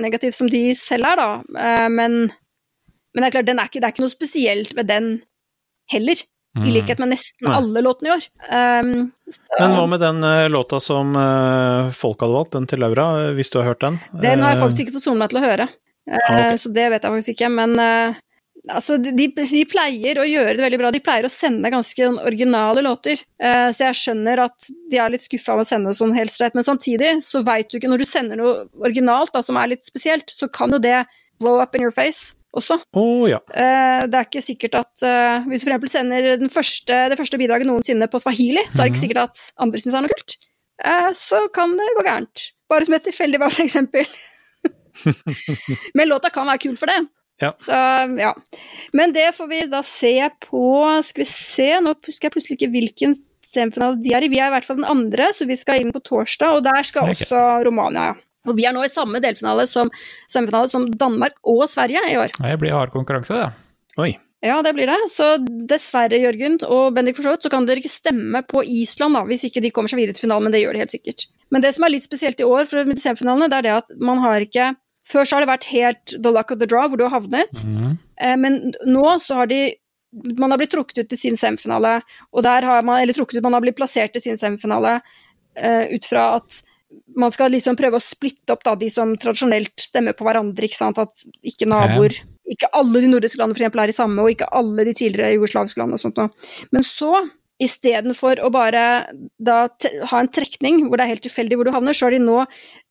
negativ som de selv er, da. Eh, men, men det er klart, er ikke, det er ikke noe spesielt ved den heller. I likhet med nesten Nei. alle låtene i år. Um, Men hva med den uh, låta som uh, folk hadde valgt, den til Laura, hvis du har hørt den? Den har jeg faktisk ikke fått sonet meg til å høre, uh, Ah, okay. så det vet jeg faktisk ikke. Men altså, de, de pleier å gjøre det veldig bra. De pleier å sende ganske sånn originale låter, Uh, så jeg skjønner at de er litt skuffa av å sende sånn helt streit. Men samtidig så veit du ikke, når du sender noe originalt da, som er litt spesielt, så kan jo det blow up in your face også. Oh, ja. uh, det er ikke sikkert at uh, Hvis du f.eks. sender den første, det første bidraget noensinne på swahili, så er det ikke sikkert at andre syns det er noe kult. Så kan det gå gærent. Bare som et tilfeldig eksempel. Men låta kan være kul for det. Ja. Så, ja. Men det får vi da se på Skal vi se, nå husker jeg plutselig ikke hvilken semifinale de er i. Vi er i hvert fall den andre, så vi skal inn på torsdag, og der skal okay. også Romania. ja. Og vi er nå i samme delfinale som, semifinale som Danmark og Sverige i år. Det blir hard konkurranse, det. Oi. Ja, det blir det. Så dessverre, Jørgen og Bendik, for så vidt, så kan dere ikke stemme på Island da, hvis ikke de kommer seg videre til finalen, men det gjør de helt sikkert. Men det som er litt spesielt i år for semifinalene, det er det at man har ikke Før så har det vært helt the luck of the draw, hvor du har havnet. Mm. Eh, Men nå så har de Man har blitt trukket ut til sin semifinale, og der har man Eller trukket ut, man har blitt plassert til sin semifinale eh, ut fra at man skal liksom prøve å splitte opp da, de som tradisjonelt stemmer på hverandre, ikke sant. At ikke naboer Ikke alle de nordiske landene for eksempel er i samme, og ikke alle de tidligere jugoslaviske landene og sånt noe. Men så, istedenfor å bare da ha en trekning hvor det er helt tilfeldig hvor du havner, så har de nå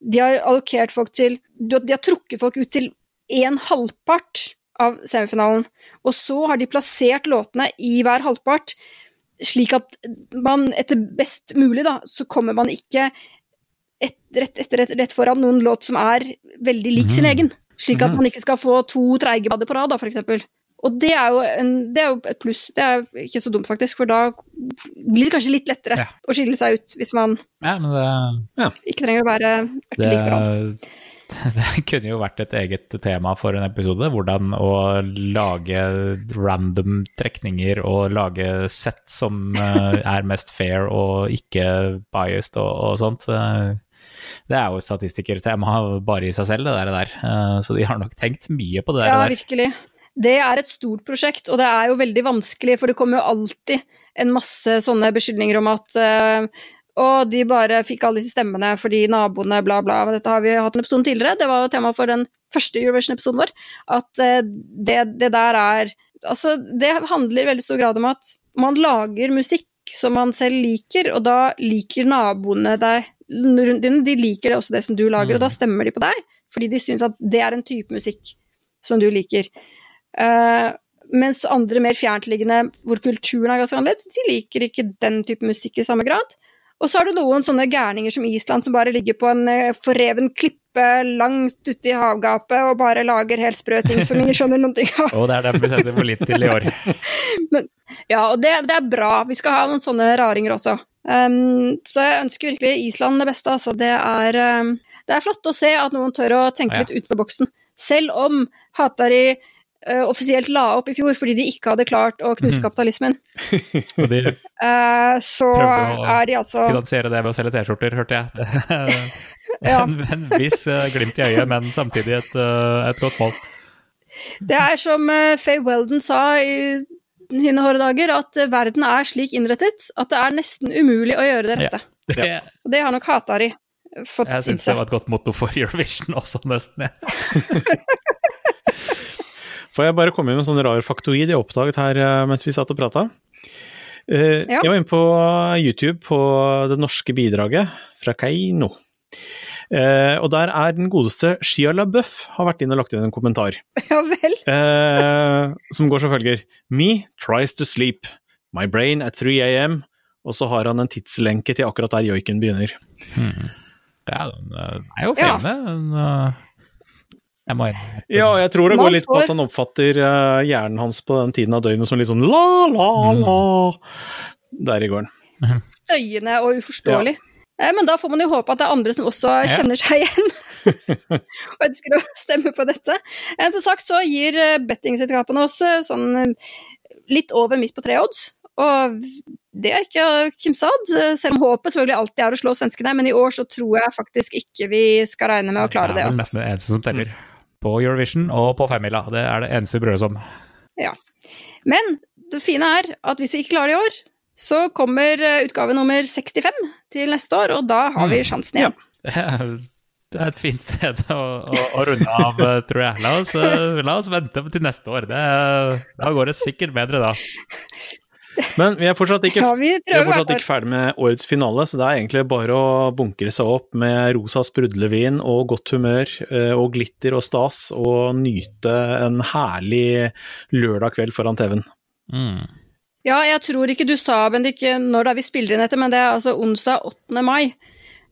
De har allokert folk til De har trukket folk ut til en halvpart av semifinalen. Og så har de plassert låtene i hver halvpart, slik at man etter best mulig, da, så kommer man ikke et, rett, etter, rett, rett foran noen låt som er veldig lik sin Mhm. egen. Slik at Mhm. man ikke skal få to treige bader på rad, da, for eksempel. Og det er, jo en, det er jo et pluss. Det er ikke så dumt, faktisk, for da blir det kanskje litt lettere Ja. å skille seg ut hvis man Ja, men det, ikke trenger å være like det kunne jo vært et eget tema for en episode. Hvordan å lage random trekninger og lage sett som eh, er mest fair og ikke biased og, og sånt. Eh, Det er jo et statistikertema bare i seg selv, det der. der. Eh, Så de har nok tenkt mye på det Ja, der. virkelig. Det er et stort prosjekt, og det er jo veldig vanskelig, for det kommer jo alltid en masse sånne beskyldninger om at eh, å, de bare fikk alle disse stemmene fordi naboene, bla, bla. Dette har vi hatt en episode tidligere, det var tema for den første Eurovision-episoden vår. At eh, det, det der er Altså, det handler i veldig stor grad om at man lager musikk som man selv liker, og da liker naboene deg rundt dine, de liker det også det som du lager, og da stemmer de på deg, fordi de syns at det er en type musikk som du liker. Eh, mens andre mer fjerntliggende, hvor kulturen er ganske annerledes, de liker ikke den type musikk i samme grad. Og så har du noen sånne gærninger som Island, som bare ligger på en eh, forreven klippe langt ute i havgapet og bare lager helt sprø ting som ingen skjønner noen ting av. Og det er derfor vi setter for litt til i år. Ja, og det, det er bra. Vi skal ha noen sånne raringer også. Um, så jeg ønsker virkelig Island det beste, altså. Det er, um, det er flott å se at noen tør å tenke Ja. litt utenfor boksen. Selv om Hatari uh, offisielt la opp i fjor fordi de ikke hadde klart å knuse Mhm. kapitalismen, Og de uh, så Prøvde å er de altså finansiere det ved å selge T-skjorter, hørte jeg. Ja. En, en viss uh, glimt i øyet, men samtidig et, et godt mål. Det er som uh, Faye Weldon sa i sine hårde dager, at uh, verden er slik innrettet at det er nesten umulig å gjøre det rette. Det, Og det har nok Hatari fått Jeg syns det var et godt motto for Eurovision også, nesten. Ja. Får jeg bare komme med en sånn rar faktoid jeg oppdaget her eh, mens vi satt og prata? Uh, Ja. Jeg var inne på YouTube på det norske bidraget fra Keiino. Uh, og der er den godeste Shia LaBeouf har vært inn og lagt inn en kommentar. Ja vel. uh, som går som følger. Me tries to sleep. My brain at 3 am. Og så har han en tidslenke til akkurat der joiken begynner. Hmm. Ja, den eh, er jo Ja. fengende. den, eh, Jeg må innrømme. Ja, jeg tror det går litt på at han oppfatter eh, hjernen hans på den tiden av døgnet som litt sånn la, la, la. Der i gården. Støyende og uforståelig. Ja. Men da får man jo håpe at det er andre som også kjenner seg igjen. og ønsker å stemme på dette. Eh, Som sagt så gir eh, bettingselskapene oss eh, sånn eh, litt over midt på tre odds. Og det er ikke eh, selv om håpet selvfølgelig alltid er å slå svenskene. Men i år så tror jeg faktisk ikke vi skal regne med å klare det. er vel er nesten det eneste som teller. På Eurovision og på femmila. Det er det eneste vi bryr oss om. Men det fine er at hvis vi ikke klarer det i år, så kommer eh, utgave nummer 65 til neste år, og da har vi Mm. sjansen igjen. Det er- det er et fint sted å, å, å runde av, eh, tror jeg. La oss, eh, la oss vente til neste år. Det, da går det sikkert bedre da. Men vi er fortsatt ikke, Ja, vi vi er fortsatt ikke ferdig med årets finale, så det er egentlig bare å bunkre seg opp med rosa sprudlevin og godt humør eh, og glitter og stas, og nyte en herlig lørdag kveld foran TV-en. Mm. Ja, jeg tror ikke du sa, Bendik, når det er vi spiller inn dette, men det er altså onsdag 8. mai.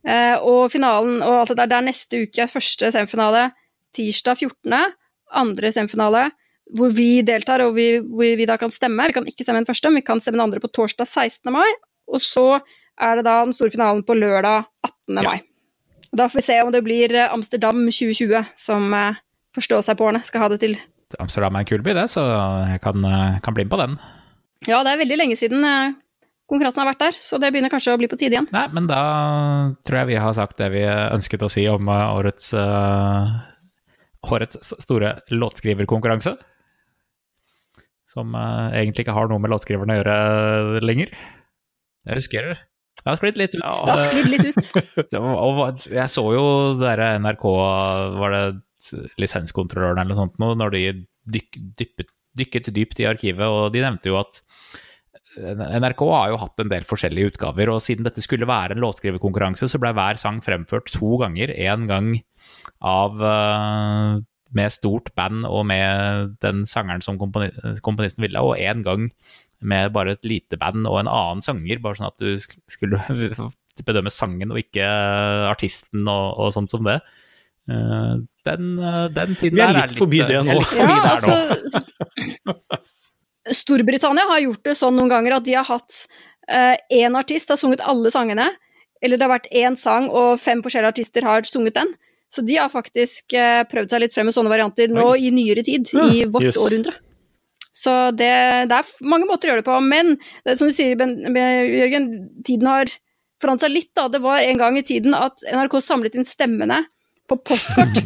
Eh, og finalen og alt det der, det er neste uke. Første semifinale tirsdag 14., andre semifinale, hvor vi deltar og vi, hvor vi da kan stemme. Vi kan ikke stemme den første, men vi kan stemme den andre på torsdag 16. mai. Og så er det da den store finalen på lørdag 18. Ja. mai. Og da får vi se om det blir eh, Amsterdam 2020 som eh, forstå-seg-på-årene skal ha det til. Amsterdam er en kul by, det, så jeg kan, eh, kan bli med på den. Ja, det er veldig lenge siden konkurransen har vært der, så det begynner kanskje å bli på tide igjen. Nei, men da tror jeg vi har sagt det vi ønsket å si om årets, årets store låtskriverkonkurranse. Som eh, egentlig ikke har noe med låtskriverne å gjøre lenger. Jeg husker det. Jeg har sklidd litt ut. Ja. jeg, har sklidd litt ut. Og jeg så jo det derre NRK, var det lisenskontrolløren eller noe sånt nå, når de dyk, dyppet, dykket dypt i arkivet, og de nevnte jo at NRK har jo hatt en del forskjellige utgaver, og siden dette skulle være en låtskriverkonkurranse, så ble hver sang fremført to ganger. Én gang av eh, med stort band og med den sangeren som komponisten ville, og én gang med bare et lite band og en annen sanger, bare sånn at du skulle bedømme sangen og ikke artisten og, og sånt som det. Eh, Den, eh, den tiden Vi er litt forbi det vi er nå. litt forbi Ja, der nå. altså Storbritannia har gjort det sånn noen ganger at de har hatt én artist har sunget alle sangene, eller det har vært én sang og fem forskjellige artister har sunget den. Så de har faktisk eh, prøvd seg litt frem med sånne varianter nå i nyere tid, Ja, i vårt yes. århundre. Så det, det er mange måter å gjøre det på, men det er som du sier, ben, ben, Jørgen, tiden har forandret seg litt. da. Det var en gang i tiden at NRK samlet inn stemmene på postkort.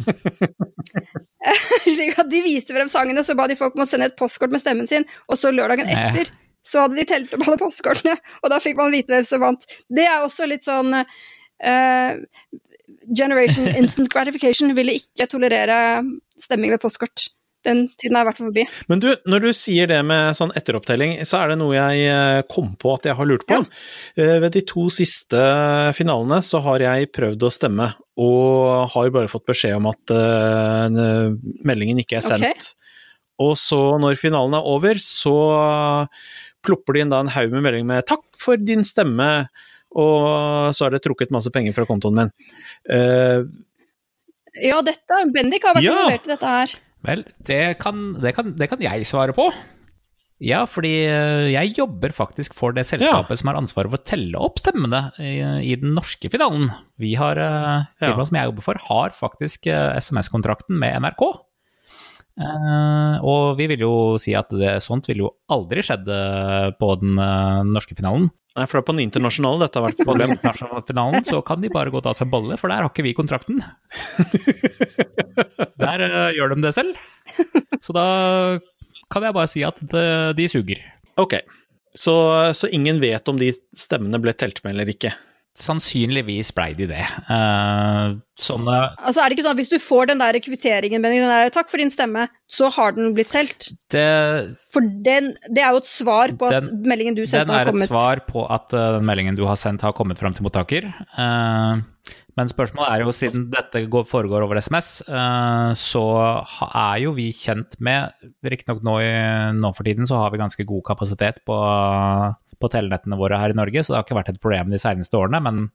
Slik at de viste frem sangene, så ba de folk om å sende et postkort med stemmen sin, og så lørdagen etter så hadde de telt opp alle postkortene, og da fikk man vite hvem som vant. Det er også litt sånn eh, Generation instant gratification ville ikke tolerere stemming ved postkort. Den tiden er i hvert fall forbi. Men du, når du sier det med sånn etteropptelling, så er det noe jeg eh, kom på at jeg har lurt på. Ja. Ved de to siste finalene så har jeg prøvd å stemme, og har bare fått beskjed om at uh, meldingen ikke er sendt. Og så når finalen er over, så plopper de inn da en haug med meldinger med 'takk for din stemme', og så er det trukket masse penger fra kontoen min. Uh, Ja, dette, Bendik har vært Ja. involvert i dette her. Vel, det kan, det, kan, det kan jeg svare på. Ja, fordi eh, jeg jobber faktisk for det selskapet som har ansvaret for å telle opp stemmene i, i den norske finalen. Vi har, Firmaet Ja. som jeg jobber for, har faktisk eh, SMS-kontrakten med NRK. Uh, og vi vil jo si at det, sånt ville jo aldri skjedd eh, på den uh, norske finalen. Nei, for det er på den internasjonale dette har vært et problem. internasjonale finalen så kan de bare gå og ta seg en bolle, for der har ikke vi kontrakten. Der uh, gjør de det selv. Så da kan jeg bare si at det, de suger. Ok, så, så ingen vet om de stemmene ble telt med eller ikke? Sannsynligvis blei de det. Uh, sånne Altså er det ikke sånn at Hvis du får den der kvitteringen, Benny, den der 'takk for din stemme', så har den blitt telt? det, For den, det er jo et svar på at Den- meldingen du Den er har et svar på at uh, den meldingen du har sendt, har kommet fram til mottaker. Eh, Men spørsmålet er jo, siden dette går, foregår over SMS, eh, så er jo vi kjent med Riktignok nå, nå for tiden så har vi ganske god kapasitet på, på telenettene våre her i Norge, så det har ikke vært et problem de seneste årene. Men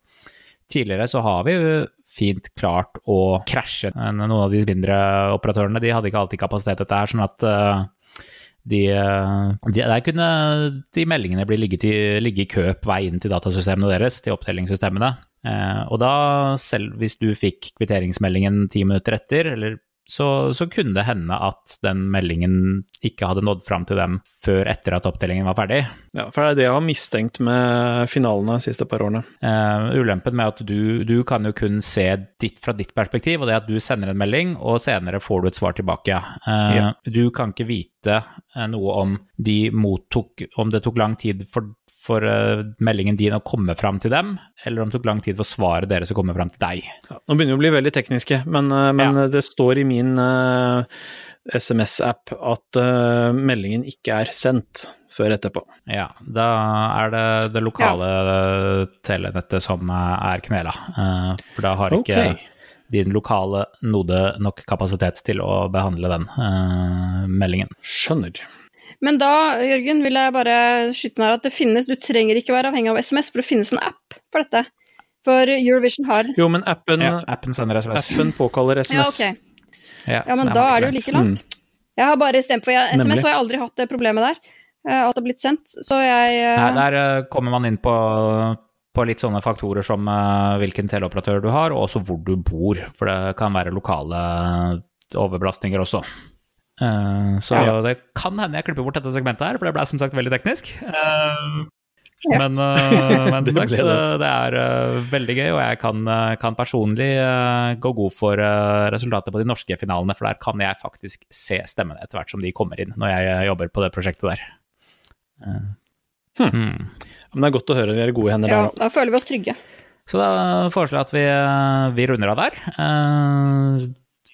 tidligere så har vi jo fint klart å krasje. Noen av de mindre operatørene de hadde ikke alltid kapasitet til dette her, sånn at eh, de, eh, de, der kunne de meldingene bli ligge i kø på vei inn til datasystemene deres, til opptellingssystemene. Eh, og da, selv hvis du fikk kvitteringsmeldingen ti minutter etter, eller så, så kunne det hende at den meldingen ikke hadde nådd fram til dem før etter at opptellingen var ferdig. Ja, for det er det jeg har mistenkt med finalene de siste par årene. Eh, ulempen med at du, du kan jo kun se ditt fra ditt perspektiv, og det at du sender en melding, og senere får du et svar tilbake. Eh, Ja. Du kan ikke vite noe om de mottok Om det tok lang tid for, for eh, meldingen din å komme fram til dem, eller om det tok lang tid for svaret deres å komme fram til deg. Ja, nå begynner vi å bli veldig tekniske, men, men ja. det står i min uh, SMS-app at uh, meldingen ikke er sendt før etterpå. Ja, da er det det lokale telenettet som eh, er knela. uh, For da har ikke okay. din lokale node nok kapasitet til å behandle den eh, meldingen. Skjønner. Men da, Jørgen, vil jeg bare skyte inn her at det finnes Du trenger ikke være avhengig av SMS, for det finnes en app for dette. For Eurovision har Jo, men appen, Ja, appen sender SMS. appen påkaller SMS. Ja, ok. Ja, Ja, men da er det jo like langt. Jeg har bare stemt for jeg, SMS, Nemlig. og jeg har aldri hatt det problemet der. eh, At det har blitt sendt. Så jeg eh, Nei, der eh, kommer man inn på, på litt sånne faktorer som hvilken teleoperatør du har, og også hvor du bor. For det kan være lokale overbelastninger også. Eh, så Ja. det kan hende jeg klipper bort dette segmentet her, for det ble som sagt veldig teknisk. Eh, Ja. Men, eh, men Det sagt, det. er veldig gøy, og jeg kan, kan personlig gå god for resultatet på de norske finalene, for der kan jeg faktisk se stemmene etter hvert som de kommer inn, når jeg jobber på det prosjektet der. Hmm. hmm. Men det er godt å høre vi er i gode hender ja, der nå. da føler vi oss trygge. Så da foreslår jeg at vi, vi runder av der.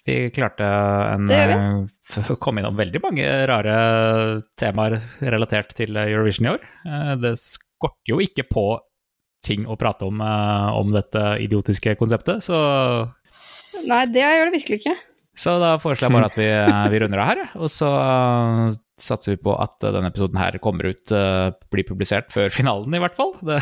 Vi klarte en, gjør eh, komme innom veldig mange rare temaer relatert til Eurovision i år. Eh, Det skorter jo ikke på ting å prate om eh, om dette idiotiske konseptet, så, Nei, det gjør det virkelig ikke. så da foreslår jeg bare at vi, vi runder av her. Og så satser vi på at denne episoden her kommer ut, blir publisert før finalen i hvert fall. Det,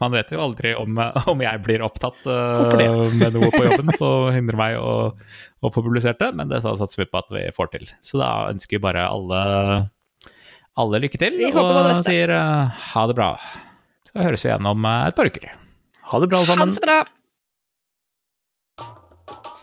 man vet jo aldri om, om jeg blir opptatt uh, med noe på jobben for å hindre meg å, å få publisert det, men det satser vi på at vi får til. Så da ønsker vi bare alle, alle lykke til, Vi håper på det og sier uh, ha det bra. Så høres vi igjen om eh, et par uker. Ha det bra, alle Ha det sammen. så bra.